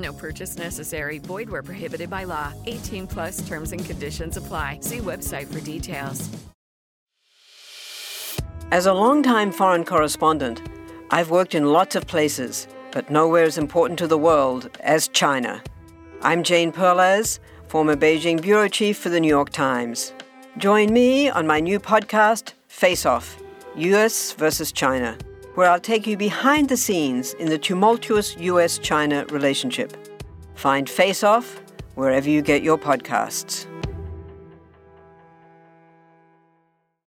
No purchase necessary. Void where prohibited by law. 18 plus terms and conditions apply. See website for details. As a longtime foreign correspondent, I've worked in lots of places, but nowhere as important to the world as China. I'm Jane Perlez, former Beijing bureau chief for the New York Times. Join me on my new podcast, Face Off US versus China where I'll take you behind the scenes in the tumultuous US China relationship. Find Face Off wherever you get your podcasts.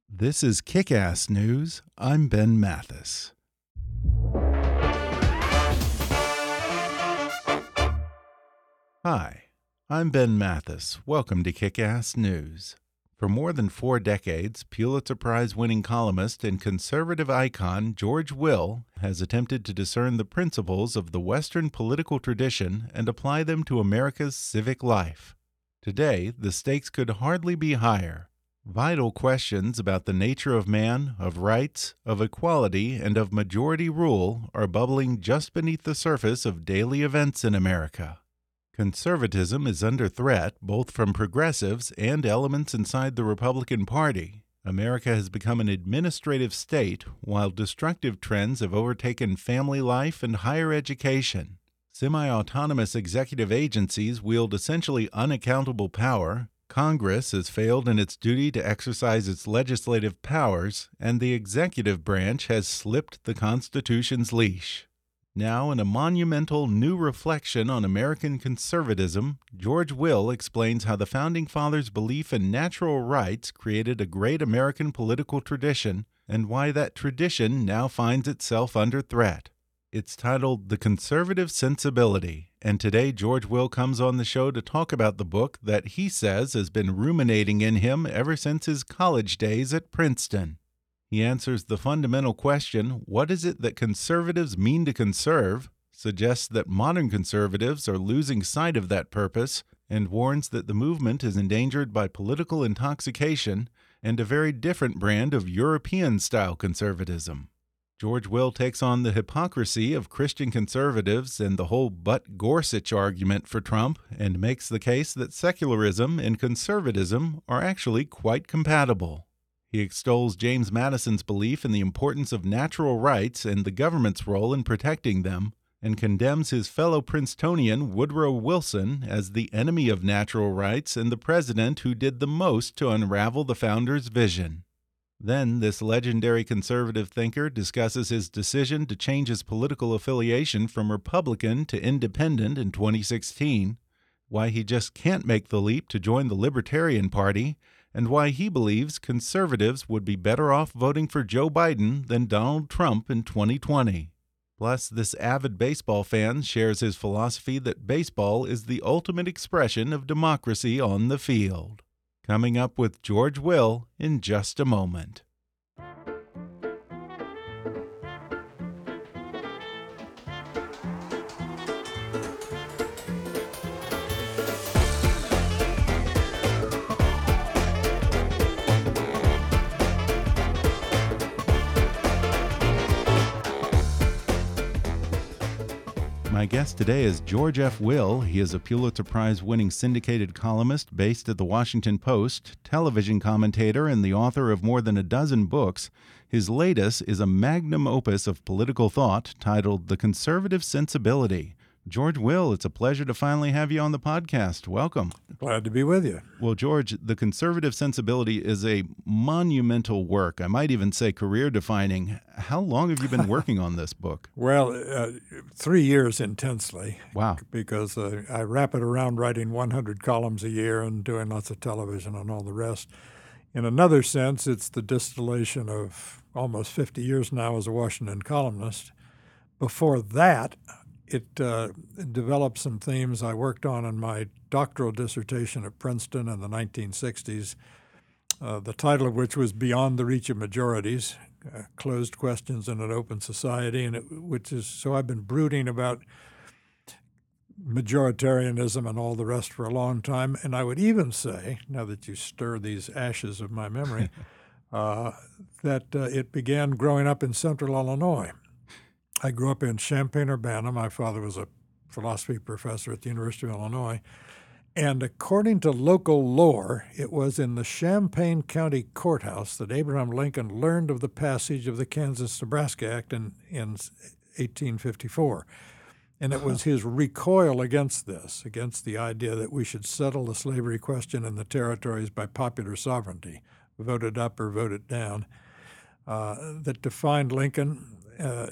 This is Kick Ass News. I'm Ben Mathis. Hi, I'm Ben Mathis. Welcome to Kick Ass News. For more than four decades, Pulitzer Prize winning columnist and conservative icon George Will has attempted to discern the principles of the Western political tradition and apply them to America's civic life. Today, the stakes could hardly be higher. Vital questions about the nature of man, of rights, of equality, and of majority rule are bubbling just beneath the surface of daily events in America. Conservatism is under threat both from progressives and elements inside the Republican Party. America has become an administrative state while destructive trends have overtaken family life and higher education. Semi autonomous executive agencies wield essentially unaccountable power. Congress has failed in its duty to exercise its legislative powers, and the executive branch has slipped the Constitution's leash. Now, in a monumental new reflection on American conservatism, George Will explains how the Founding Fathers' belief in natural rights created a great American political tradition and why that tradition now finds itself under threat. It's titled The Conservative Sensibility, and today George Will comes on the show to talk about the book that he says has been ruminating in him ever since his college days at Princeton. He answers the fundamental question what is it that conservatives mean to conserve, suggests that modern conservatives are losing sight of that purpose, and warns that the movement is endangered by political intoxication and a very different brand of European style conservatism. George Will takes on the hypocrisy of Christian conservatives and the whole but Gorsuch argument for Trump and makes the case that secularism and conservatism are actually quite compatible. He extols James Madison's belief in the importance of natural rights and the government's role in protecting them, and condemns his fellow Princetonian Woodrow Wilson as the enemy of natural rights and the president who did the most to unravel the founder's vision. Then, this legendary conservative thinker discusses his decision to change his political affiliation from Republican to Independent in 2016, why he just can't make the leap to join the Libertarian Party, and why he believes conservatives would be better off voting for Joe Biden than Donald Trump in 2020. Plus, this avid baseball fan shares his philosophy that baseball is the ultimate expression of democracy on the field. Coming up with George Will in just a moment. My guest today is George F. Will. He is a Pulitzer Prize winning syndicated columnist based at the Washington Post, television commentator, and the author of more than a dozen books. His latest is a magnum opus of political thought titled The Conservative Sensibility. George Will, it's a pleasure to finally have you on the podcast. Welcome. Glad to be with you. Well, George, The Conservative Sensibility is a monumental work. I might even say career defining. How long have you been working on this book? Well, uh, three years intensely. Wow. Because uh, I wrap it around writing 100 columns a year and doing lots of television and all the rest. In another sense, it's the distillation of almost 50 years now as a Washington columnist. Before that, it uh, developed some themes I worked on in my doctoral dissertation at Princeton in the 1960s, uh, the title of which was Beyond the Reach of Majorities uh, Closed Questions in an Open Society, and it, which is so I've been brooding about majoritarianism and all the rest for a long time. And I would even say, now that you stir these ashes of my memory, uh, that uh, it began growing up in central Illinois. I grew up in Champaign Urbana. My father was a philosophy professor at the University of Illinois. And according to local lore, it was in the Champaign County Courthouse that Abraham Lincoln learned of the passage of the Kansas Nebraska Act in, in 1854. And it was his recoil against this, against the idea that we should settle the slavery question in the territories by popular sovereignty, voted up or voted down, uh, that defined Lincoln, uh,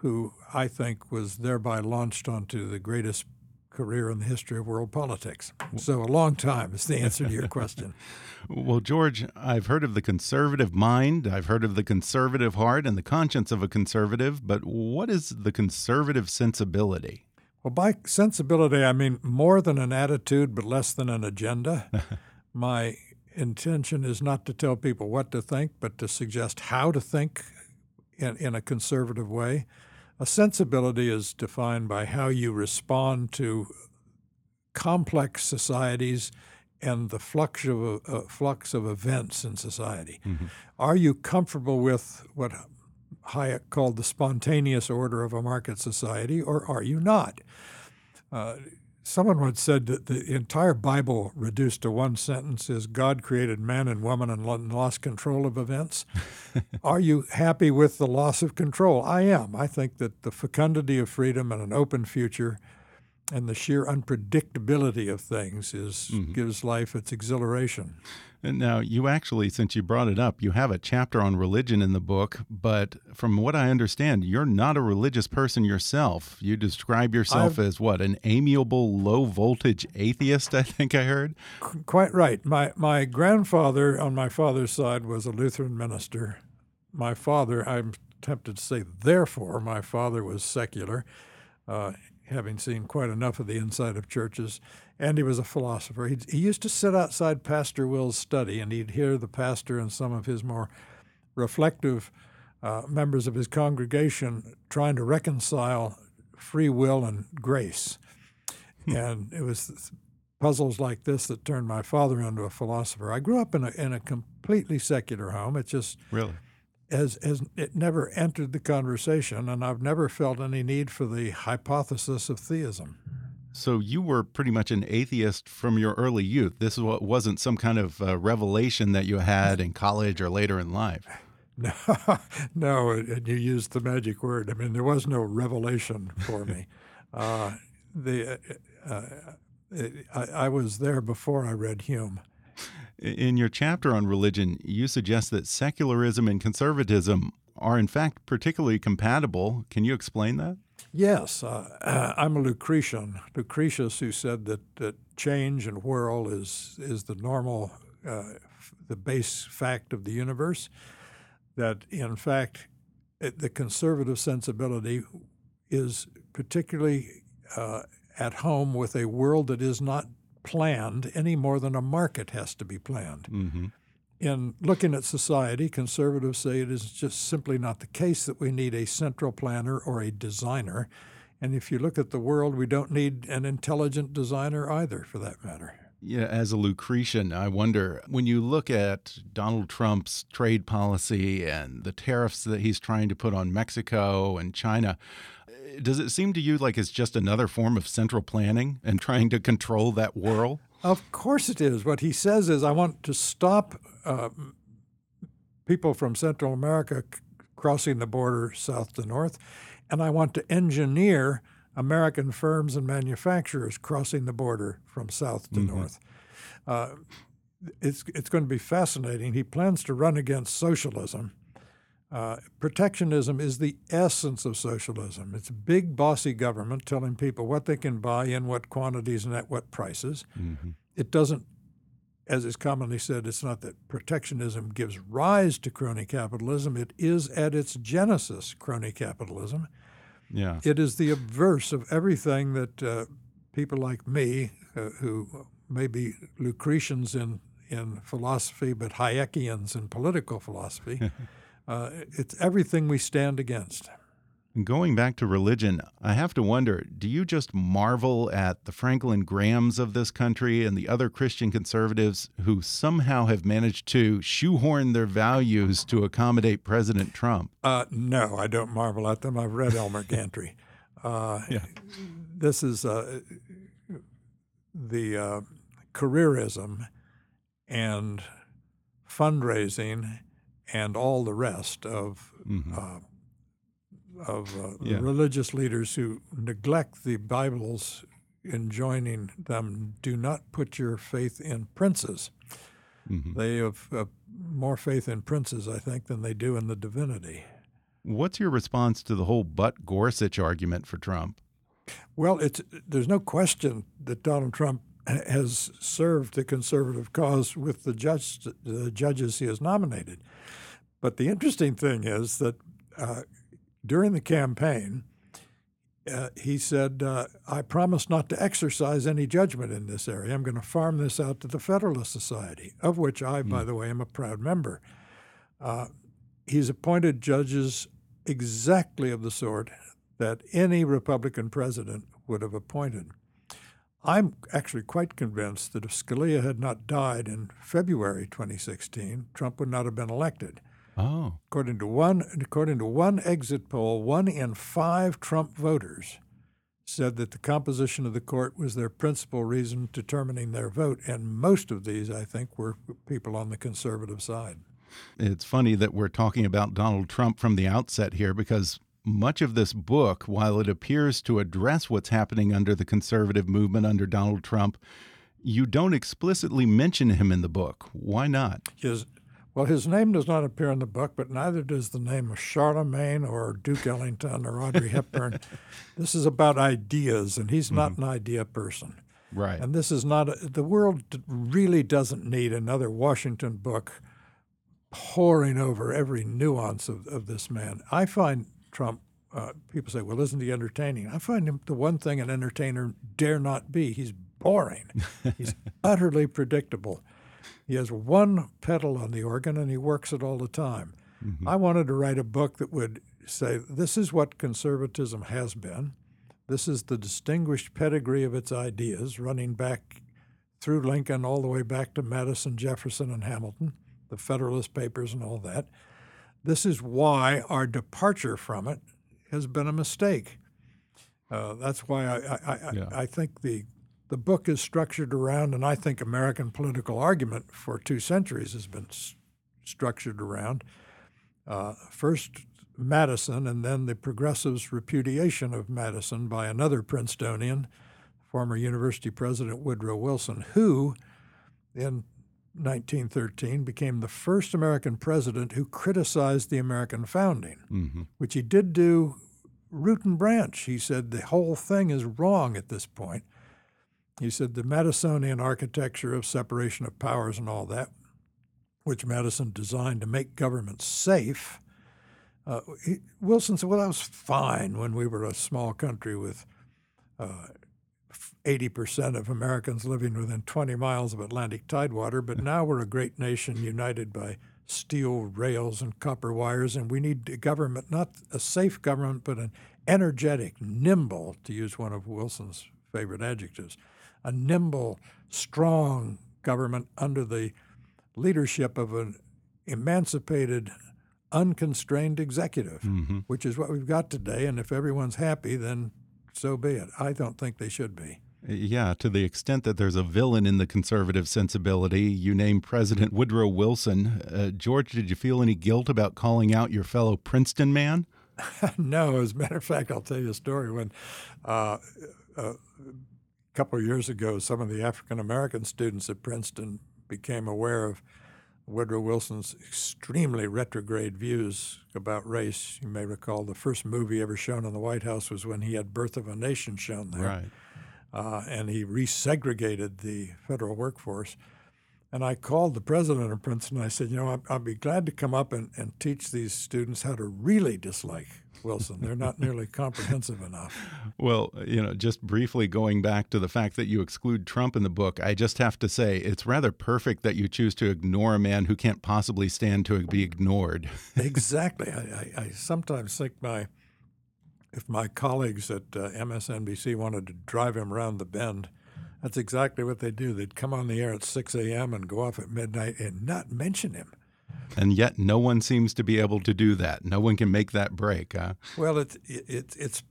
who I think was thereby launched onto the greatest career in the history of world politics. So, a long time is the answer to your question. well, George, I've heard of the conservative mind, I've heard of the conservative heart and the conscience of a conservative, but what is the conservative sensibility? Well, by sensibility, I mean more than an attitude, but less than an agenda. My intention is not to tell people what to think, but to suggest how to think in, in a conservative way. A sensibility is defined by how you respond to complex societies and the flux of, uh, flux of events in society. Mm-hmm. Are you comfortable with what Hayek called the spontaneous order of a market society, or are you not? Uh, Someone once said that the entire Bible reduced to one sentence is God created man and woman and lost control of events. Are you happy with the loss of control? I am. I think that the fecundity of freedom and an open future and the sheer unpredictability of things is mm-hmm. gives life its exhilaration. And now, you actually, since you brought it up, you have a chapter on religion in the book. But from what I understand, you're not a religious person yourself. You describe yourself I've, as what an amiable, low voltage atheist. I think I heard. Quite right. My my grandfather on my father's side was a Lutheran minister. My father, I'm tempted to say, therefore, my father was secular. Uh, having seen quite enough of the inside of churches, and he was a philosopher. He'd, he used to sit outside Pastor Will's study, and he'd hear the pastor and some of his more reflective uh, members of his congregation trying to reconcile free will and grace. Hmm. and it was puzzles like this that turned my father into a philosopher. I grew up in a, in a completely secular home. It just really as, as it never entered the conversation, and I've never felt any need for the hypothesis of theism. So you were pretty much an atheist from your early youth. This wasn't some kind of uh, revelation that you had in college or later in life. No, no, and you used the magic word. I mean, there was no revelation for me. uh, the uh, uh, I, I was there before I read Hume. In your chapter on religion, you suggest that secularism and conservatism are, in fact, particularly compatible. Can you explain that? Yes. Uh, I'm a Lucretian. Lucretius, who said that, that change and whirl is, is the normal, uh, the base fact of the universe, that in fact, it, the conservative sensibility is particularly uh, at home with a world that is not planned any more than a market has to be planned. Mm-hmm. In looking at society, conservatives say it is just simply not the case that we need a central planner or a designer. And if you look at the world, we don't need an intelligent designer either, for that matter. Yeah, as a Lucretian, I wonder when you look at Donald Trump's trade policy and the tariffs that he's trying to put on Mexico and China, does it seem to you like it's just another form of central planning and trying to control that whirl? Of course it is. What he says is, I want to stop uh, people from Central America crossing the border south to north, and I want to engineer American firms and manufacturers crossing the border from south to mm-hmm. north. Uh, it's it's going to be fascinating. He plans to run against socialism uh, protectionism is the essence of socialism. It's big, bossy government telling people what they can buy in what quantities and at what prices. Mm-hmm. It doesn't, as is commonly said, it's not that protectionism gives rise to crony capitalism. It is at its genesis crony capitalism. Yeah. It is the obverse of everything that uh, people like me, uh, who may be Lucretians in, in philosophy, but Hayekians in political philosophy, uh, it's everything we stand against. Going back to religion, I have to wonder do you just marvel at the Franklin Grahams of this country and the other Christian conservatives who somehow have managed to shoehorn their values to accommodate President Trump? Uh, no, I don't marvel at them. I've read Elmer Gantry. Uh, Yeah. This is uh, the uh, careerism and fundraising and all the rest of uh, of uh, Yeah. religious leaders who neglect the Bibles, enjoining them. Do not put your faith in princes. They have uh, more faith in princes, I think, than they do in the divinity. What's your response to the whole But Gorsuch argument for Trump? Well, it's there's no question that Donald Trump has served the conservative cause with the judge, the judges he has nominated. But the interesting thing is that uh, during the campaign, uh, he said, uh, I promise not to exercise any judgment in this area. I'm going to farm this out to the Federalist Society, of which I, by the way, am a proud member. Uh, he's appointed judges exactly of the sort that any Republican president would have appointed. I'm actually quite convinced that if Scalia had not died in February 2016, Trump would not have been elected. Oh, According to one, according to one exit poll, one in five Trump voters said that the composition of the court was their principal reason determining their vote, and most of these, I think, were people on the conservative side. it's funny that we're talking about Donald Trump from the outset here because much of this book, while it appears to address what's happening under the conservative movement under Donald Trump, you don't explicitly mention him in the book. Why not? His, well, his name does not appear in the book, but neither does the name of Charlemagne or Duke Ellington or Audrey Hepburn. this is about ideas, and he's not mm-hmm. an idea person. Right. And this is not, a, the world really doesn't need another Washington book poring over every nuance of, of this man. I find Trump, uh, people say, well, isn't he entertaining? I find him the one thing an entertainer dare not be. He's boring, he's utterly predictable. He has one pedal on the organ and he works it all the time. I wanted to write a book that would say, this is what conservatism has been. This is the distinguished pedigree of its ideas, running back through Lincoln all the way back to Madison, Jefferson, and Hamilton, the Federalist Papers, and all that. This is why our departure from it has been a mistake. Uh, that's why I, I, I, Yeah. I think the the book is structured around, and I think American political argument for two centuries has been s- structured around uh, first Madison, and then the progressives' repudiation of Madison by another Princetonian, former university president Woodrow Wilson, who, in 1913, became the first American president who criticized the American founding, mm-hmm. which he did do root and branch. He said the whole thing is wrong at this point. He said the Madisonian architecture of separation of powers and all that, which Madison designed to make government safe. Uh, he, Wilson said, well, that was fine when we were a small country with uh, 80% of Americans living within 20 miles of Atlantic tidewater, but now we're a great nation united by steel rails and copper wires, and we need a government, not a safe government, but an energetic, nimble, to use one of Wilson's favorite adjectives, a nimble, strong government under the leadership of an emancipated, unconstrained executive, mm-hmm. which is what we've got today. And if everyone's happy, then so be it. I don't think they should be. Yeah, to the extent that there's a villain in the conservative sensibility, you name President Woodrow Wilson. Uh, George, did you feel any guilt about calling out your fellow Princeton man? no, as a matter of fact, I'll tell you a story. When uh, a couple of years ago, some of the African American students at Princeton became aware of Woodrow Wilson's extremely retrograde views about race. You may recall the first movie ever shown in the White House was when he had Birth of a Nation shown there. Right. uh, and he resegregated the federal workforce. And I called the president of Princeton. I said, you know, I'd, I'd be glad to come up and, and teach these students how to really dislike Wilson. They're not nearly comprehensive enough. Well, you know, just briefly going back to the fact that you exclude Trump in the book, I just have to say it's rather perfect that you choose to ignore a man who can't possibly stand to be ignored. exactly. I, I, I, sometimes think my if my colleagues at uh, MSNBC wanted to drive him around the bend, that's exactly what they do. They'd come on the air at 6 a.m. and go off at midnight and not mention him. And yet, no one seems to be able to do that. No one can make that break. Huh? Well, it's it's it's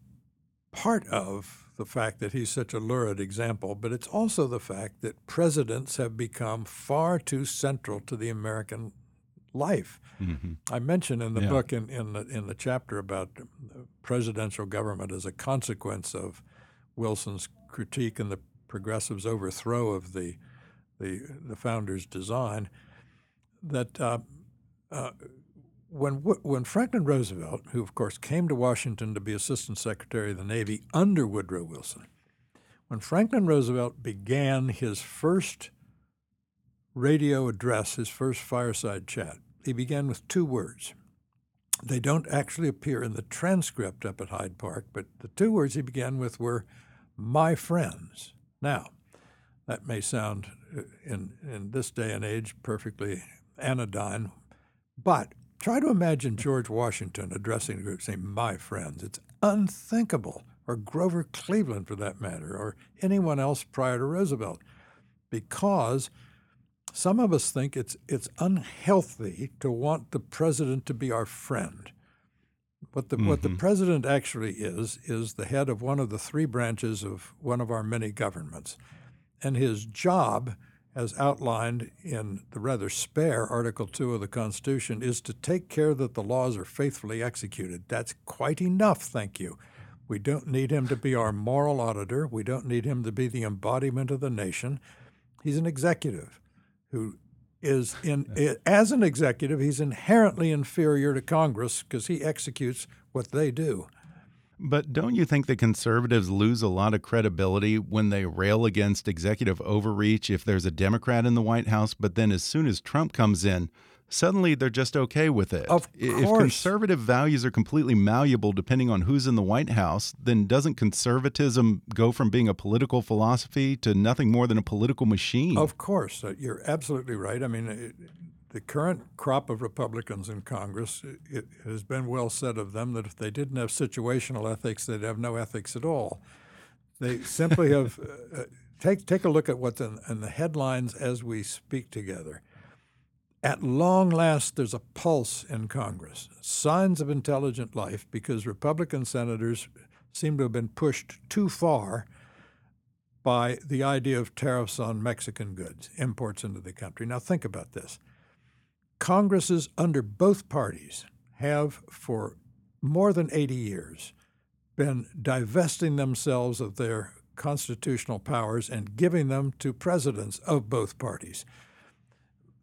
part of the fact that he's such a lurid example, but it's also the fact that presidents have become far too central to the American life. Mm-hmm. I mentioned in the yeah. book in in the, in the chapter about presidential government as a consequence of Wilson's critique and the progressives' overthrow of the the, the founders' design that uh, uh, when when Franklin Roosevelt, who of course came to Washington to be Assistant Secretary of the Navy under Woodrow Wilson, when Franklin Roosevelt began his first radio address, his first fireside chat, he began with two words. They don't actually appear in the transcript up at Hyde Park, but the two words he began with were "my friends." Now, that may sound uh, in in this day and age perfectly anodyne, but try to imagine George Washington addressing a group saying, My friends. It's unthinkable, or Grover Cleveland for that matter, or anyone else prior to Roosevelt, because some of us think it's, it's unhealthy to want the president to be our friend. What the, mm-hmm. what the mm-hmm. president actually is, is the head of one of the three branches of one of our many governments. And his job as outlined in the rather spare Article 2 of the Constitution, is to take care that the laws are faithfully executed. That's quite enough, thank you. We don't need him to be our moral auditor. We don't need him to be the embodiment of the nation. He's an executive who is in as an executive, he's inherently inferior to Congress because he executes what they do. But don't you think the conservatives lose a lot of credibility when they rail against executive overreach if there's a Democrat in the White House, but then as soon as Trump comes in, suddenly they're just okay with it? Of course. If conservative values are completely malleable depending on who's in the White House, then doesn't conservatism go from being a political philosophy to nothing more than a political machine? Of course. Uh, you're absolutely right. I mean, the current crop of Republicans in Congress, it has been well said of them that if they didn't have situational ethics, they'd have no ethics at all. They simply have. Uh, uh, take take a look at what's in, in the headlines as we speak together. At long last, there's a pulse in Congress, signs of intelligent life, because Republican senators seem to have been pushed too far by the idea of tariffs on Mexican goods, imports into the country. Now, think about this. Congresses under both parties have, for more than 80 years, been divesting themselves of their constitutional powers and giving them to presidents of both parties.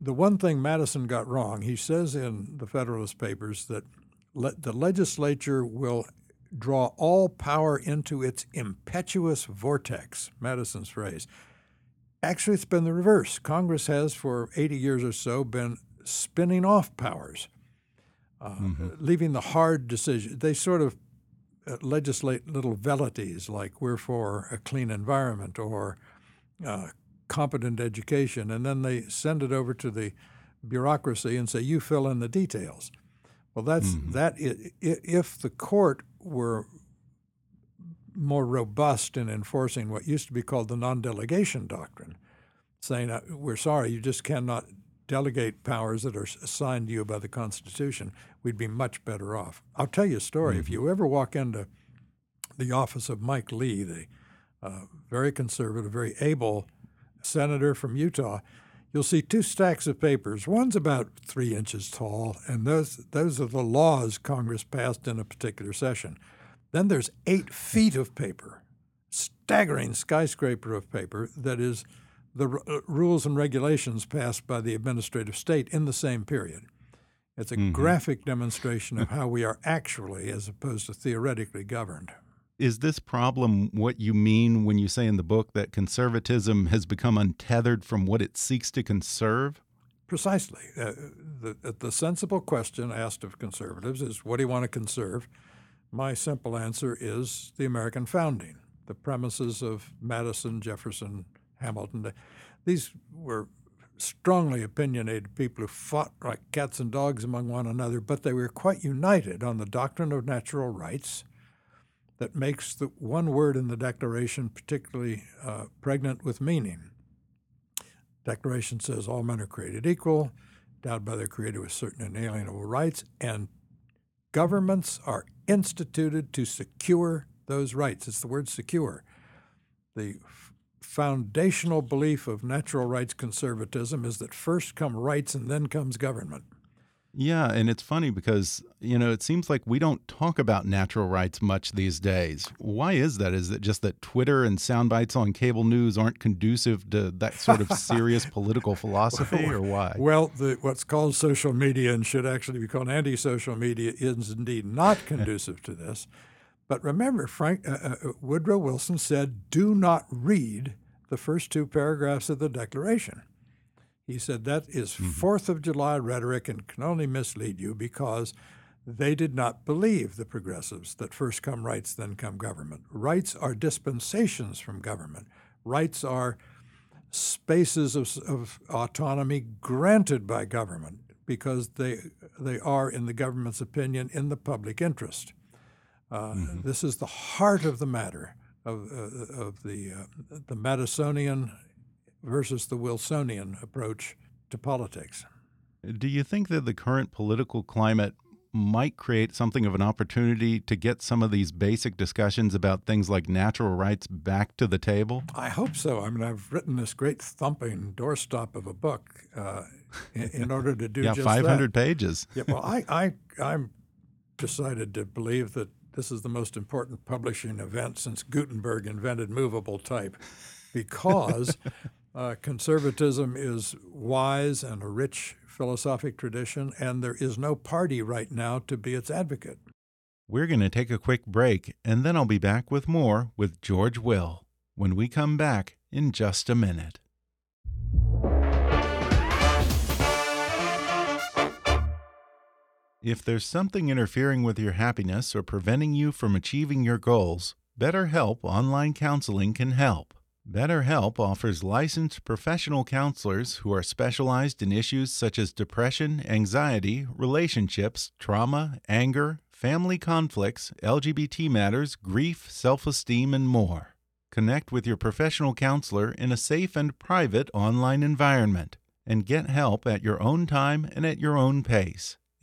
The one thing Madison got wrong, he says in the Federalist Papers that le- the legislature will draw all power into its impetuous vortex, Madison's phrase. Actually, it's been the reverse. Congress has, for 80 years or so, been spinning off powers, uh, mm-hmm. leaving the hard decision. They sort of uh, legislate little velleities like we're for a clean environment or uh, competent education, and then they send it over to the bureaucracy and say, you fill in the details. Well, that's mm-hmm. that. If the court were more robust in enforcing what used to be called the non-delegation doctrine, saying uh, we're sorry, you just cannot delegate powers that are assigned to you by the Constitution, we'd be much better off. I'll tell you a story. Mm-hmm. If you ever walk into the office of Mike Lee, the uh, very conservative, very able senator from Utah, you'll see two stacks of papers. One's about three inches tall, and those those are the laws Congress passed in a particular session. Then there's eight feet of paper, staggering skyscraper of paper that is the r- uh, rules and regulations passed by the administrative state in the same period. It's a mm-hmm. graphic demonstration of how we are actually, as opposed to theoretically, governed. Is this problem what you mean when you say in the book that conservatism has become untethered from what it seeks to conserve? Precisely. Uh, the, the sensible question asked of conservatives is what do you want to conserve? My simple answer is the American founding, the premises of Madison, Jefferson, Hamilton. These were strongly opinionated people who fought like cats and dogs among one another, but they were quite united on the doctrine of natural rights that makes the one word in the Declaration particularly uh, pregnant with meaning. Declaration says all men are created equal, endowed by their Creator with certain inalienable rights, and governments are instituted to secure those rights. It's the word secure. The foundational belief of natural rights conservatism is that first come rights and then comes government. Yeah, and it's funny because, you know, it seems like we don't talk about natural rights much these days. Why is that? Is it just that Twitter and sound bites on cable news aren't conducive to that sort of serious political philosophy, or why? Well, the, what's called social media and should actually be called anti social media is indeed not conducive to this. But remember, Frank uh, uh, Woodrow Wilson said, do not read the first two paragraphs of the Declaration. He said that is mm-hmm. Fourth of July rhetoric and can only mislead you because they did not believe the progressives that first come rights, then come government. Rights are dispensations from government. Rights are spaces of, of autonomy granted by government because they they are, in the government's opinion, in the public interest. Uh, mm-hmm. This is the heart of the matter of, uh, of the uh, the Madisonian versus the Wilsonian approach to politics. Do you think that the current political climate might create something of an opportunity to get some of these basic discussions about things like natural rights back to the table? I hope so. I mean, I've written this great thumping doorstop of a book uh, in, in, order to do yeah, just 500 that. pages. yeah, well, I, I, I'm decided to believe that this is the most important publishing event since Gutenberg invented movable type because uh, conservatism is wise and a rich philosophic tradition, and there is no party right now to be its advocate. We're going to take a quick break, and then I'll be back with more with George Will when we come back in just a minute. If there's something interfering with your happiness or preventing you from achieving your goals, BetterHelp Online Counseling can help. BetterHelp offers licensed professional counselors who are specialized in issues such as depression, anxiety, relationships, trauma, anger, family conflicts, LGBT matters, grief, self esteem, and more. Connect with your professional counselor in a safe and private online environment and get help at your own time and at your own pace.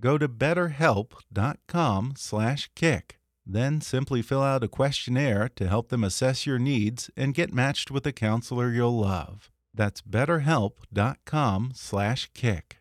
Go to betterhelp.com/kick. Then simply fill out a questionnaire to help them assess your needs and get matched with a counselor you'll love. That's betterhelp.com/kick.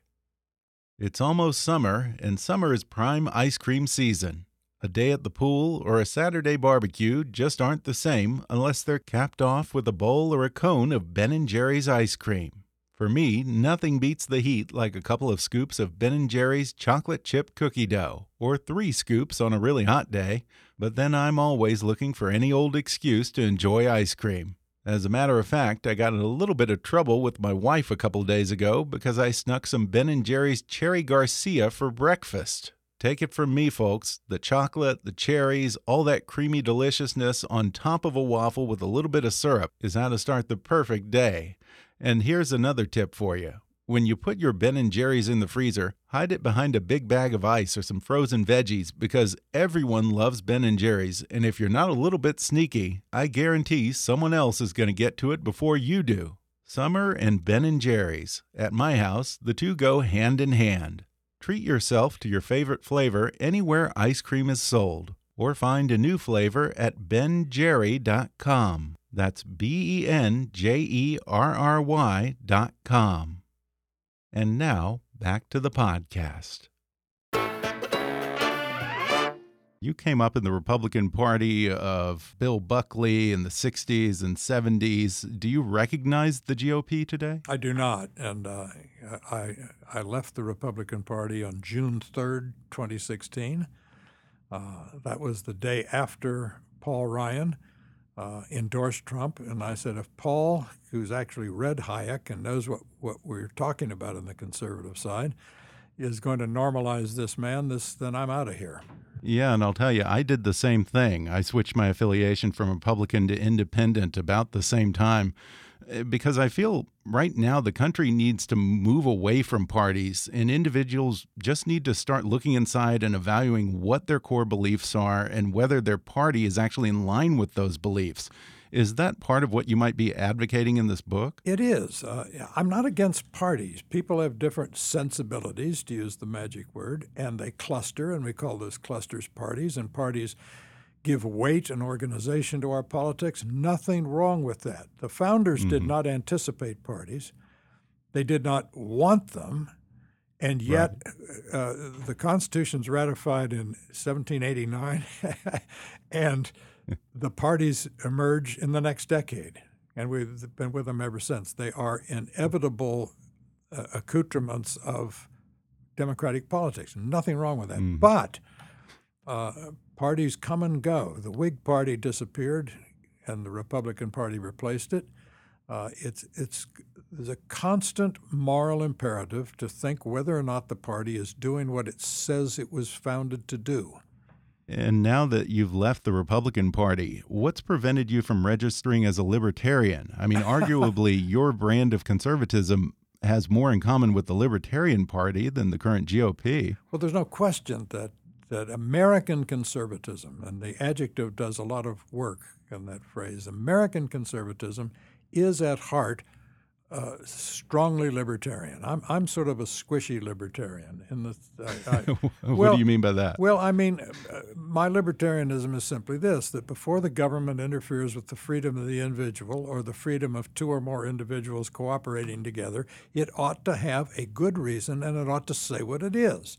It's almost summer, and summer is prime ice cream season. A day at the pool or a Saturday barbecue just aren't the same unless they're capped off with a bowl or a cone of Ben & Jerry's ice cream. For me, nothing beats the heat like a couple of scoops of Ben & Jerry's chocolate chip cookie dough, or three scoops on a really hot day, but then I'm always looking for any old excuse to enjoy ice cream. As a matter of fact, I got in a little bit of trouble with my wife a couple days ago because I snuck some Ben & Jerry's Cherry Garcia for breakfast. Take it from me, folks, the chocolate, the cherries, all that creamy deliciousness on top of a waffle with a little bit of syrup is how to start the perfect day. And here's another tip for you. When you put your Ben & Jerry's in the freezer, hide it behind a big bag of ice or some frozen veggies because everyone loves Ben & Jerry's and if you're not a little bit sneaky, I guarantee someone else is going to get to it before you do. Summer and Ben & Jerry's. At my house, the two go hand in hand. Treat yourself to your favorite flavor anywhere ice cream is sold or find a new flavor at benjerry.com. That's B E N J E R R Y dot com. And now back to the podcast. You came up in the Republican Party of Bill Buckley in the 60s and 70s. Do you recognize the GOP today? I do not. And uh, I, I left the Republican Party on June 3rd, 2016. Uh, that was the day after Paul Ryan uh, endorsed Trump. And I said, if Paul, who's actually read Hayek and knows what, what we're talking about on the conservative side, is going to normalize this man, this then I'm out of here. Yeah, and I'll tell you, I did the same thing. I switched my affiliation from Republican to Independent about the same time because I feel right now the country needs to move away from parties and individuals just need to start looking inside and evaluating what their core beliefs are and whether their party is actually in line with those beliefs. Is that part of what you might be advocating in this book? It is. Uh, I'm not against parties. People have different sensibilities, to use the magic word, and they cluster, and we call those clusters parties, and parties give weight and organization to our politics. Nothing wrong with that. The founders mm-hmm. did not anticipate parties, they did not want them. And yet, right. uh, the Constitution's ratified in 1789, and the parties emerge in the next decade, and we've been with them ever since. They are inevitable uh, accoutrements of democratic politics. Nothing wrong with that. Mm. But uh, parties come and go. The Whig Party disappeared, and the Republican Party replaced it. Uh, it's it's there's a constant moral imperative to think whether or not the party is doing what it says it was founded to do. And now that you've left the Republican Party, what's prevented you from registering as a libertarian? I mean, arguably, your brand of conservatism has more in common with the Libertarian Party than the current GOP. Well, there's no question that, that American conservatism, and the adjective does a lot of work in that phrase, American conservatism is at heart uh, strongly libertarian. I'm I'm sort of a squishy libertarian. In the I, I, what well, do you mean by that? Well, I mean uh, my libertarianism is simply this: that before the government interferes with the freedom of the individual or the freedom of two or more individuals cooperating together, it ought to have a good reason and it ought to say what it is.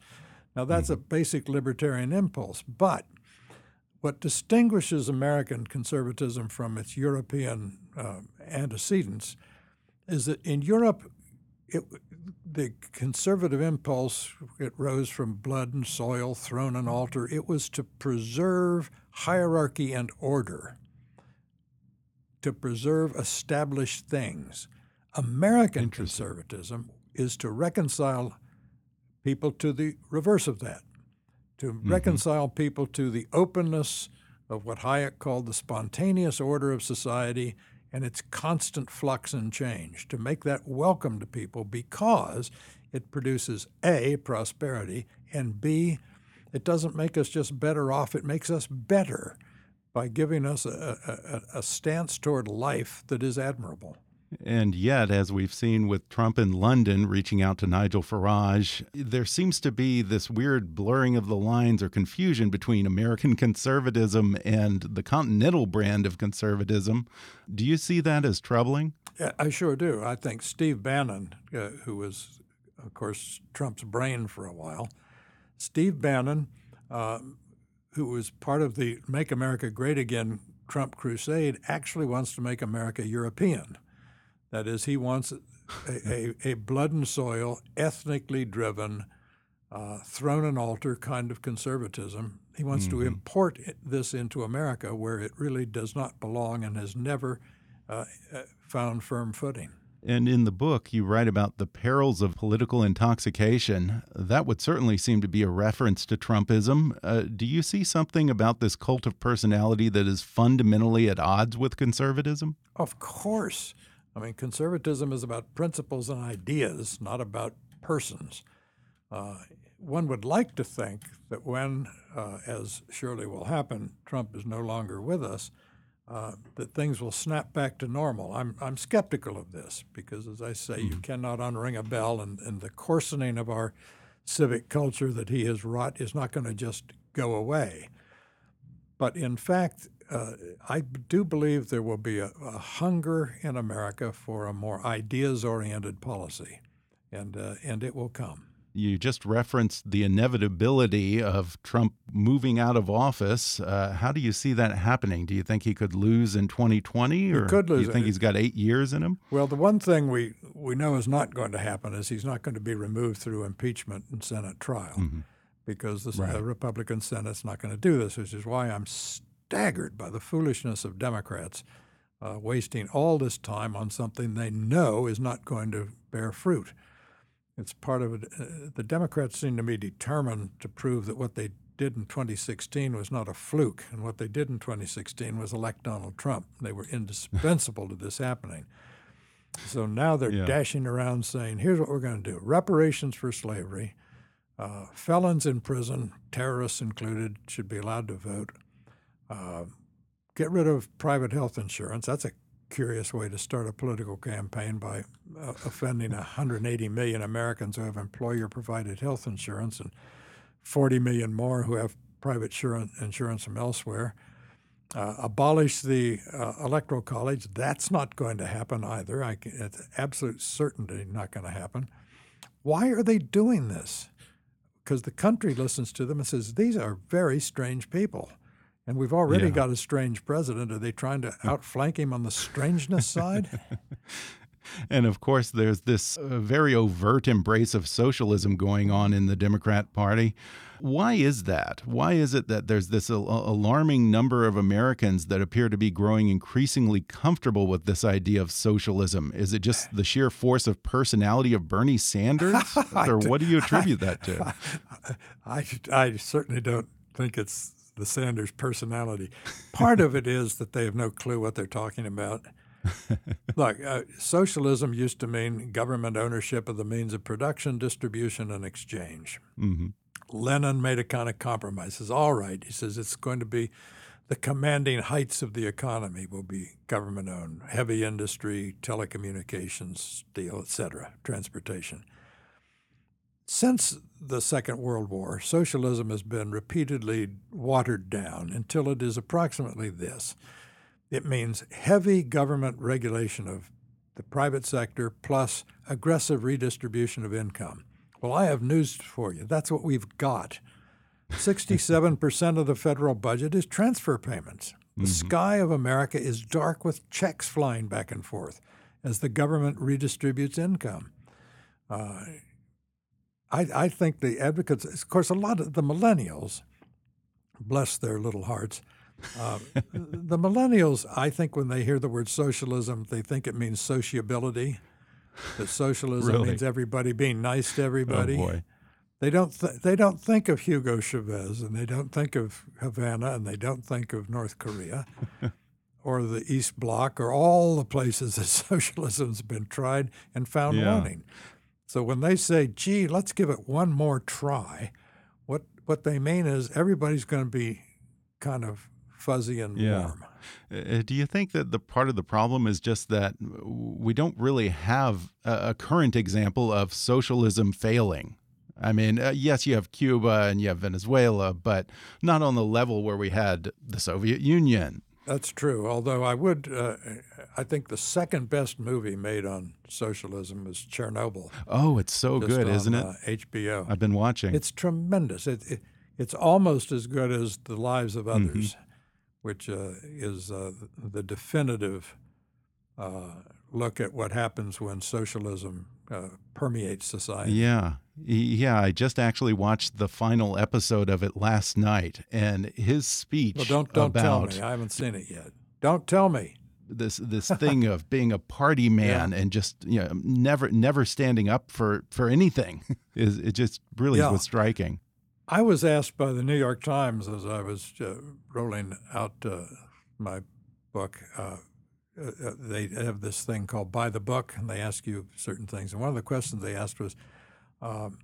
Now that's mm-hmm. a basic libertarian impulse, but what distinguishes American conservatism from its European uh, antecedents is that in Europe, it, the conservative impulse it rose from blood and soil, throne and altar. It was to preserve hierarchy and order, to preserve established things. American conservatism is to reconcile people to the reverse of that, to mm-hmm. reconcile people to the openness of what Hayek called the spontaneous order of society and its constant flux and change, to make that welcome to people because it produces A, prosperity, and B, it doesn't make us just better off, it makes us better by giving us a, a, a stance toward life that is admirable. And yet, as we've seen with Trump in London reaching out to Nigel Farage, there seems to be this weird blurring of the lines or confusion between American conservatism and the continental brand of conservatism. Do you see that as troubling? Yeah, I sure do. I think Steve Bannon, uh, who was, of course, Trump's brain for a while, Steve Bannon, uh, who was part of the Make America Great Again Trump crusade, actually wants to make America European. That is, he wants a, a, a blood and soil, ethnically driven, uh, throne and altar kind of conservatism. He wants mm-hmm. to import this into America where it really does not belong and has never uh, uh, found firm footing. And in the book, you write about the perils of political intoxication. That would certainly seem to be a reference to Trumpism. Uh, do you see something about this cult of personality that is fundamentally at odds with conservatism? Of course. I mean, conservatism is about principles and ideas, not about persons. Uh, one would like to think that when, uh, as surely will happen, Trump is no longer with us, uh, that things will snap back to normal. I'm, I'm skeptical of this because, as I say, you mm-hmm. cannot unring a bell, and, and the coarsening of our civic culture that he has wrought is not going to just go away. But in fact, uh, I do believe there will be a, a, hunger in America for a more ideas-oriented policy, and uh, and it will come. You just referenced the inevitability of Trump moving out of office. Uh, how do you see that happening? Do you think he could lose in 2020, or could lose. do you think he's got eight years in him? Well, the one thing we we know is not going to happen is he's not going to be removed through impeachment and Senate trial, mm -hmm. because the right. Republican Senate's not going to do this, which is why I'm staggered by the foolishness of Democrats uh, wasting all this time on something they know is not going to bear fruit. It's part of it. Uh, the Democrats seem to be determined to prove that what they did in 2016 was not a fluke, and what they did in 2016 was elect Donald Trump. They were indispensable to this happening. So now they're yeah. dashing around saying, here's what we're going to do reparations for slavery, uh, felons in prison, terrorists included, should be allowed to vote, uh, get rid of private health insurance. That's a curious way to start a political campaign by uh, offending 180 million Americans who have employer provided health insurance and 40 million more who have private insurance from elsewhere. Uh, abolish the uh, electoral college. That's not going to happen either. I, it's absolute certainty not going to happen. Why are they doing this? Because the country listens to them and says, these are very strange people. And we've already yeah. got a strange president. Are they trying to outflank him on the strangeness side? and of course, there's this uh, very overt embrace of socialism going on in the Democrat Party. Why is that? Why is it that there's this al alarming number of Americans that appear to be growing increasingly comfortable with this idea of socialism? Is it just the sheer force of personality of Bernie Sanders? or what do you attribute that to? I, I certainly don't think it's the Sanders personality. Part of it is that they have no clue what they're talking about. Look, uh, socialism used to mean government ownership of the means of production, distribution, and exchange. Mm-hmm. Lenin made a kind of compromise. He says, all right, he says it's going to be the commanding heights of the economy will be government owned, heavy industry, telecommunications, steel, etc., transportation. Since the Second World War, socialism has been repeatedly watered down until it is approximately this it means heavy government regulation of the private sector plus aggressive redistribution of income. Well, I have news for you. That's what we've got. 67% of the federal budget is transfer payments. The mm-hmm. sky of America is dark with checks flying back and forth as the government redistributes income. Uh, I, I think the advocates, of course, a lot of the millennials, bless their little hearts, uh, the millennials, I think when they hear the word socialism, they think it means sociability. That socialism really? means everybody being nice to everybody. Oh boy. They don't th- they don't think of Hugo Chavez and they don't think of Havana and they don't think of North Korea or the East Bloc or all the places that socialism's been tried and found yeah. wanting. So when they say, "Gee, let's give it one more try," what what they mean is everybody's going to be kind of fuzzy and yeah. warm. Uh, do you think that the part of the problem is just that we don't really have a, a current example of socialism failing? I mean, uh, yes, you have Cuba and you have Venezuela, but not on the level where we had the Soviet Union that's true. Although I would, uh, I think the second best movie made on socialism is Chernobyl. Oh, it's so good, on, isn't it? Uh, HBO. I've been watching. It's tremendous. It, it, it's almost as good as The Lives of mm-hmm. Others, mm-hmm. which uh, is uh, the definitive uh, look at what happens when socialism uh, permeates society. Yeah, yeah, I just actually watched the final episode of it last night, and his speech. Well, don't don't tell me. I haven't seen it yet. Don't tell me this this thing of being a party man yeah. and just you know never never standing up for for anything is it just really yeah. was striking. I was asked by the New York Times as I was uh, rolling out uh, my book. Uh, uh they have this thing called "Buy the Book," and they ask you certain things. And one of the questions they asked was, um,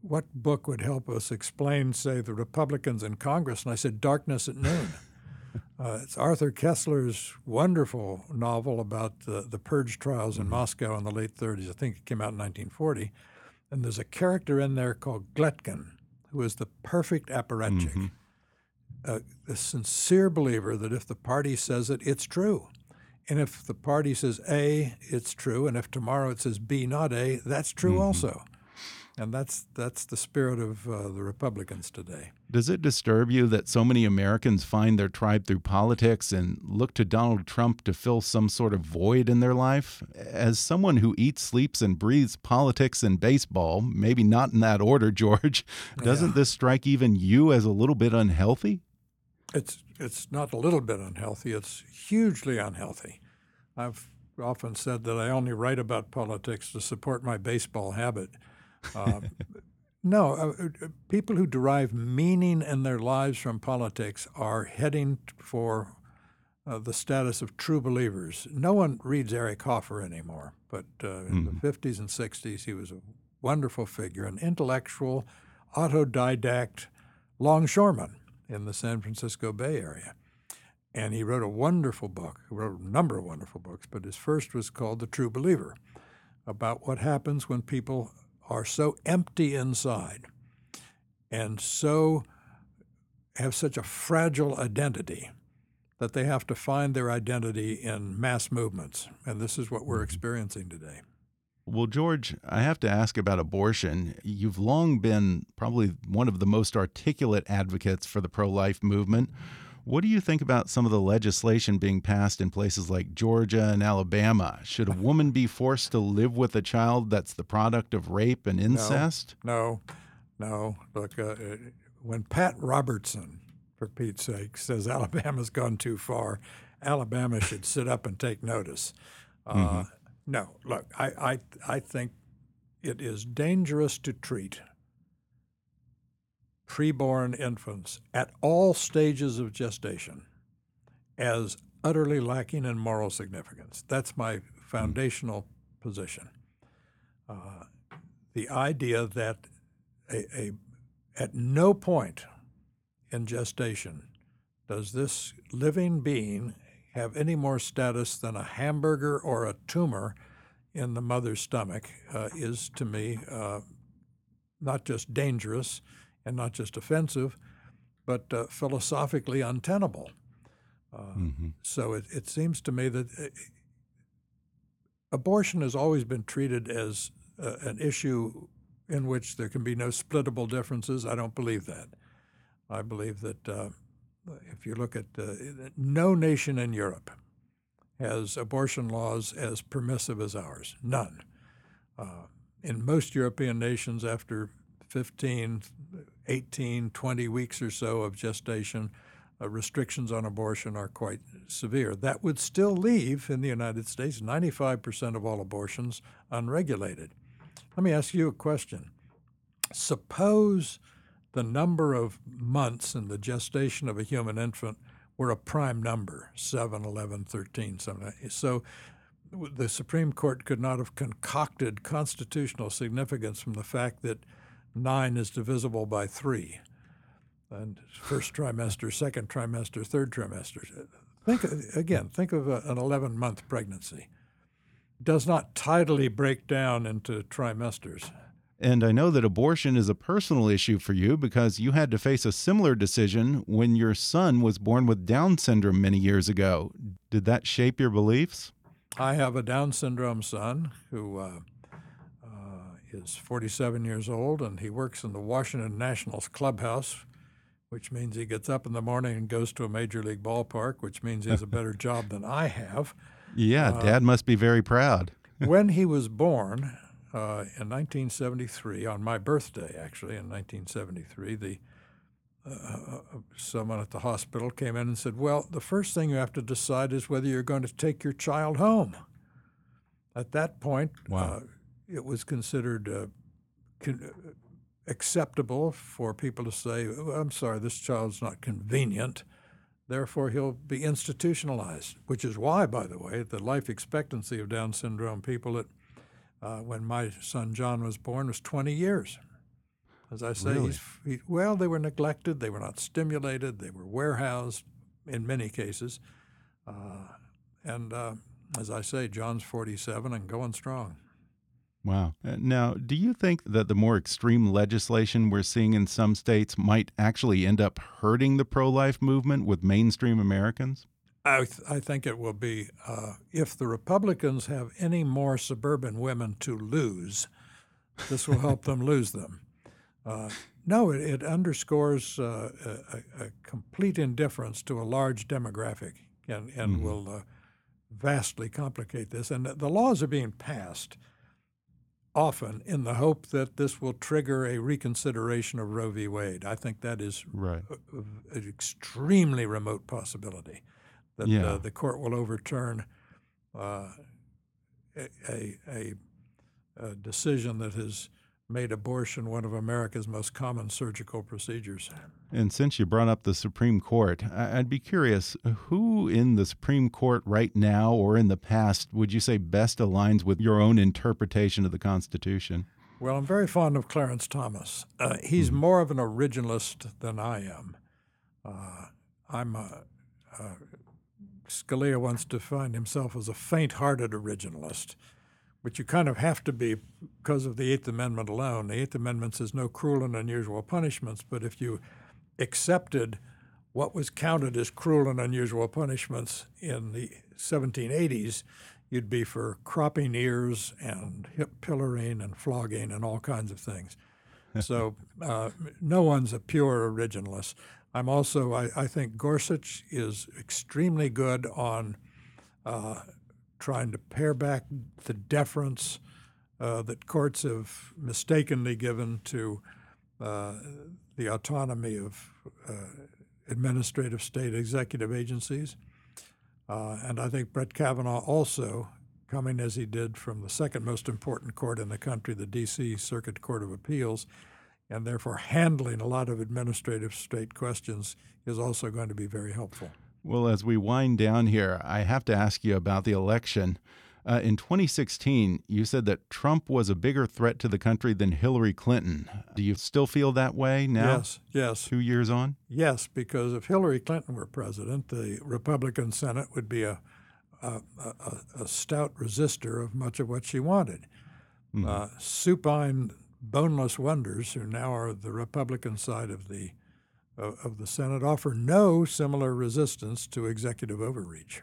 what book would help us explain, say, the Republicans in Congress? And I said, Darkness at Noon. uh, it's Arthur Koestler's wonderful novel about the, the purge trials in mm-hmm. Moscow in the late 30s. I think it came out in 1940. And there's a character in there called Gletkin, who is the perfect apparatchik. Mm-hmm. a, a sincere believer that if the party says it, it's true. And if the party says A, it's true. And if tomorrow it says B, not A, that's true mm-hmm. also. And that's that's the spirit of uh, the Republicans today. Does it disturb you that so many Americans find their tribe through politics and look to Donald Trump to fill some sort of void in their life? As someone who eats, sleeps, and breathes politics and baseball, maybe not in that order, George, doesn't yeah. this strike even you as a little bit unhealthy? It's it's not a little bit unhealthy. It's hugely unhealthy. I've often said that I only write about politics to support my baseball habit. Uh, no, uh, uh, people who derive meaning in their lives from politics are heading for uh, the status of true believers. No one reads Eric Hoffer anymore, but uh, in the 50s mm-hmm. and 60s, he was a wonderful figure, an intellectual, autodidact longshoreman in the San Francisco Bay Area. And he wrote a wonderful book. He wrote a number of wonderful books, but his first was called The True Believer, about what happens when people are so empty inside and so have such a fragile identity that they have to find their identity in mass movements. And this is what we're mm-hmm. experiencing today. Well, George, I have to ask about abortion. You've long been probably one of the most articulate advocates for the pro life movement. What do you think about some of the legislation being passed in places like Georgia and Alabama? Should a woman be forced to live with a child that's the product of rape and incest? No, no. no. Look, uh, when Pat Robertson, for Pete's sake, says Alabama's gone too far, Alabama should sit up and take notice. Uh, mm -hmm. No, look, I, I, I think it is dangerous to treat preborn infants at all stages of gestation as utterly lacking in moral significance. That's my foundational position. Uh, the idea that a, a, at no point in gestation does this living being have any more status than a hamburger or a tumor in the mother's stomach uh, is to me uh, not just dangerous, and not just offensive, but uh, philosophically untenable. Uh, mm-hmm. So it, it seems to me that uh, abortion has always been treated as uh, an issue in which there can be no splittable differences. I don't believe that. I believe that uh, if you look at uh, no nation in Europe has abortion laws as permissive as ours. None. in most European nations, after 15, 18, 20 weeks or so of gestation, uh, restrictions on abortion are quite severe. That would still leave in the United States 95% of all abortions unregulated. Let me ask you a question. Suppose the number of months in the gestation of a human infant were a prime number 7, 11, 13, something. So the Supreme Court could not have concocted constitutional significance from the fact that nine is divisible by three. And first trimester, second trimester, third trimester. Think again. Think of a, an 11-month pregnancy. Does not tidily break down into trimesters. And I know that abortion is a personal issue for you because you had to face a similar decision when your son was born with Down syndrome many years ago. Did that shape your beliefs? I have a Down syndrome son who uh, is 47 years old and he works in the Washington Nationals clubhouse, which means he gets up in the morning and goes to a major league ballpark, which means he has a better job than I have. Yeah, uh, Dad must be very proud. when he was born uh, in 1973, on my birthday actually, in 1973, the uh, uh, someone at the hospital came in and said, "Well, the first thing you have to decide is whether you're going to take your child home." At that point, wow. Uh, it was considered uh, con- acceptable for people to say, oh, I'm sorry, this child's not convenient. Therefore, he'll be institutionalized, which is why, by the way, the life expectancy of Down syndrome people at, uh, when my son John was born was 20 years. As I say, really? he, well, they were neglected, they were not stimulated, they were warehoused in many cases. Uh, and uh, as I say, John's 47 and going strong. Wow. Uh, now, do you think that the more extreme legislation we're seeing in some states might actually end up hurting the pro life movement with mainstream Americans? I, th I think it will be uh, if the Republicans have any more suburban women to lose, this will help them lose them. Uh, no, it, it underscores uh, a, a, complete indifference to a large demographic and, and mm -hmm. will uh, vastly complicate this. And the laws are being passed often in the hope that this will trigger a reconsideration of Roe v. Wade. I think that is right. an extremely remote possibility that yeah. uh, the court will overturn uh, a, a, a, decision that has made abortion one of America's most common surgical procedures. And since you brought up the Supreme Court, I'd be curious who in the Supreme Court right now or in the past would you say best aligns with your own interpretation of the Constitution? Well, I'm very fond of Clarence Thomas. Uh, he's mm -hmm. more of an originalist than I am. Uh, I'm a, a Scalia once defined himself as a faint hearted originalist, which you kind of have to be because of the Eighth Amendment alone. The Eighth Amendment says no cruel and unusual punishments, but if you accepted what was counted as cruel and unusual punishments in the 1780s, you'd be for cropping ears and hip pillorying and flogging and all kinds of things. so uh, no one's a pure originalist. I'm also, I, I think Gorsuch is extremely good on uh, trying to pare back the deference uh, that courts have mistakenly given to uh, the autonomy of uh, administrative state executive agencies. Uh, and I think Brett Kavanaugh also, coming as he did from the second most important court in the country, the D.C. Circuit Court of Appeals, and therefore handling a lot of administrative state questions is also going to be very helpful. Well, as we wind down here, I have to ask you about the election. Uh, in 2016, you said that Trump was a bigger threat to the country than Hillary Clinton. Do you still feel that way now? Yes, yes. Two years on? Yes, because if Hillary Clinton were president, the Republican Senate would be a, a, a, a stout resistor of much of what she wanted. Mm uh, supine boneless wonders, who now are the Republican side of the of the Senate, offer no similar resistance to executive overreach.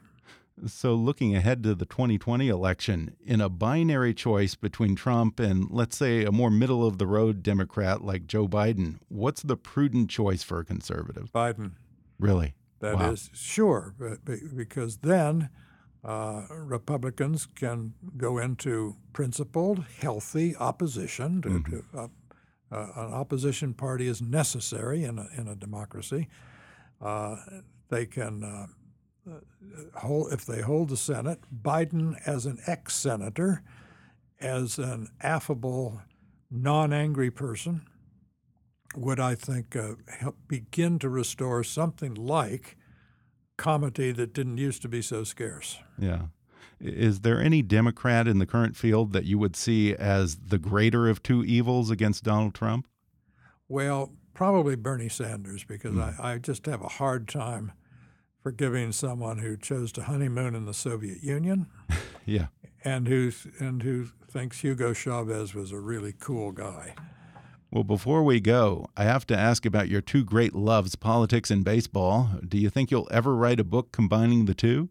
So, looking ahead to the 2020 election, in a binary choice between Trump and, let's say, a more middle of the road Democrat like Joe Biden, what's the prudent choice for a conservative? Biden. Really? That wow. is sure, because then uh, Republicans can go into principled, healthy opposition. To, mm-hmm. to, uh, uh, an opposition party is necessary in a, in a democracy. Uh, they can uh, uh, hold if they hold the Senate. Biden, as an ex-senator, as an affable, non-angry person, would I think help begin to restore something like comity that didn't used to be so scarce. Yeah. Is there any Democrat in the current field that you would see as the greater of two evils against Donald Trump? Well, probably Bernie Sanders, because mm. I, I just have a hard time forgiving someone who chose to honeymoon in the Soviet Union. yeah. And who and who thinks Hugo Chavez was a really cool guy. Well, before we go, I have to ask about your two great loves, politics and baseball. Do you think you'll ever write a book combining the two?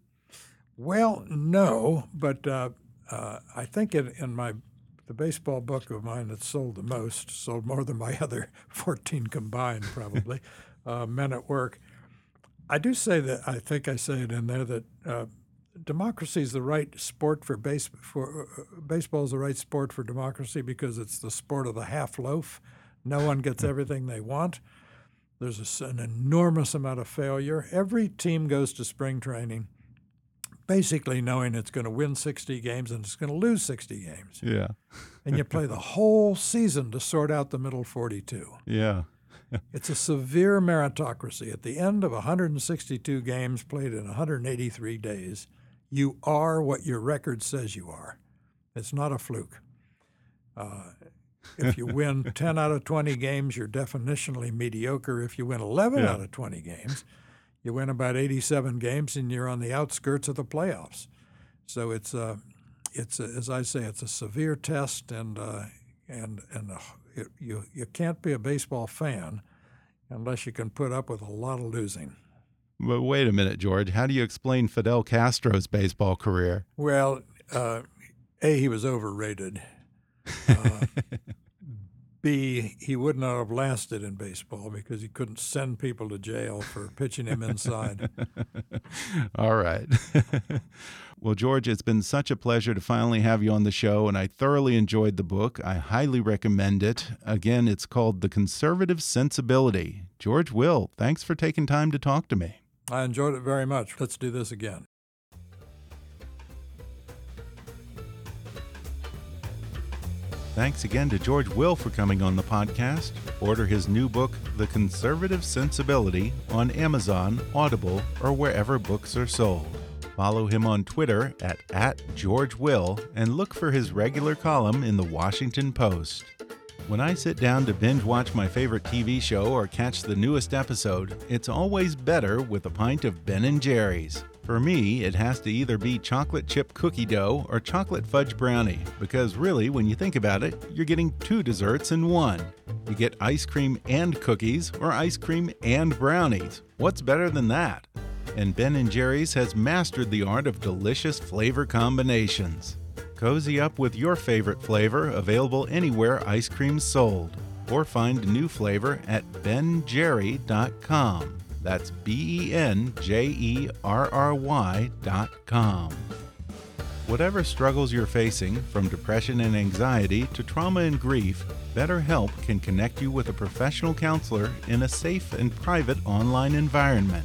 Well, no, but uh, uh, I think in, in my the baseball book of mine that sold the most, sold more than my other 14 combined, probably, uh, Men at Work. I do say that, I think I say it in there, that uh, democracy is the right sport for base for uh, baseball is the right sport for democracy because it's the sport of the half loaf. No one gets everything they want. There's a, an enormous amount of failure. Every team goes to spring training basically knowing it's going to win 60 games and it's going to lose 60 games. Yeah. and you play the whole season to sort out the middle 42. Yeah. it's a severe meritocracy. At the end of 162 games played in 183 days, you are what your record says you are. It's not a fluke. Uh, if you win 10 out of 20 games, you're definitionally mediocre. If you win 11 yeah. out of 20 games, you win about 87 games and you're on the outskirts of the playoffs. So it's uh, it's a, as I say, it's a severe test, and uh, and and uh, it, you you can't be a baseball fan unless you can put up with a lot of losing. But wait a minute, George. How do you explain Fidel Castro's baseball career? Well, uh, a he was overrated. Uh, B, he would not have lasted in baseball because he couldn't send people to jail for pitching him inside. All right. well, George, it's been such a pleasure to finally have you on the show, and I thoroughly enjoyed the book. I highly recommend it. Again, it's called The Conservative Sensibility. George Will, thanks for taking time to talk to me. I enjoyed it very much. Let's do this again. Thanks again to George Will for coming on the podcast. Order his new book, The Conservative Sensibility, on Amazon, Audible, or wherever books are sold. Follow him on Twitter at, at George Will and look for his regular column in the Washington Post. When I sit down to binge watch my favorite TV show or catch the newest episode, it's always better with a pint of Ben and Jerry's. For me, it has to either be chocolate chip cookie dough or chocolate fudge brownie, because really, when you think about it, you're getting two desserts in one. You get ice cream and cookies, or ice cream and brownies. What's better than that? And Ben & Jerry's has mastered the art of delicious flavor combinations. Cozy up with your favorite flavor, available anywhere ice cream's sold, or find a new flavor at benjerry.com. That's B E N J E R R Y dot com. Whatever struggles you're facing, from depression and anxiety to trauma and grief, BetterHelp can connect you with a professional counselor in a safe and private online environment.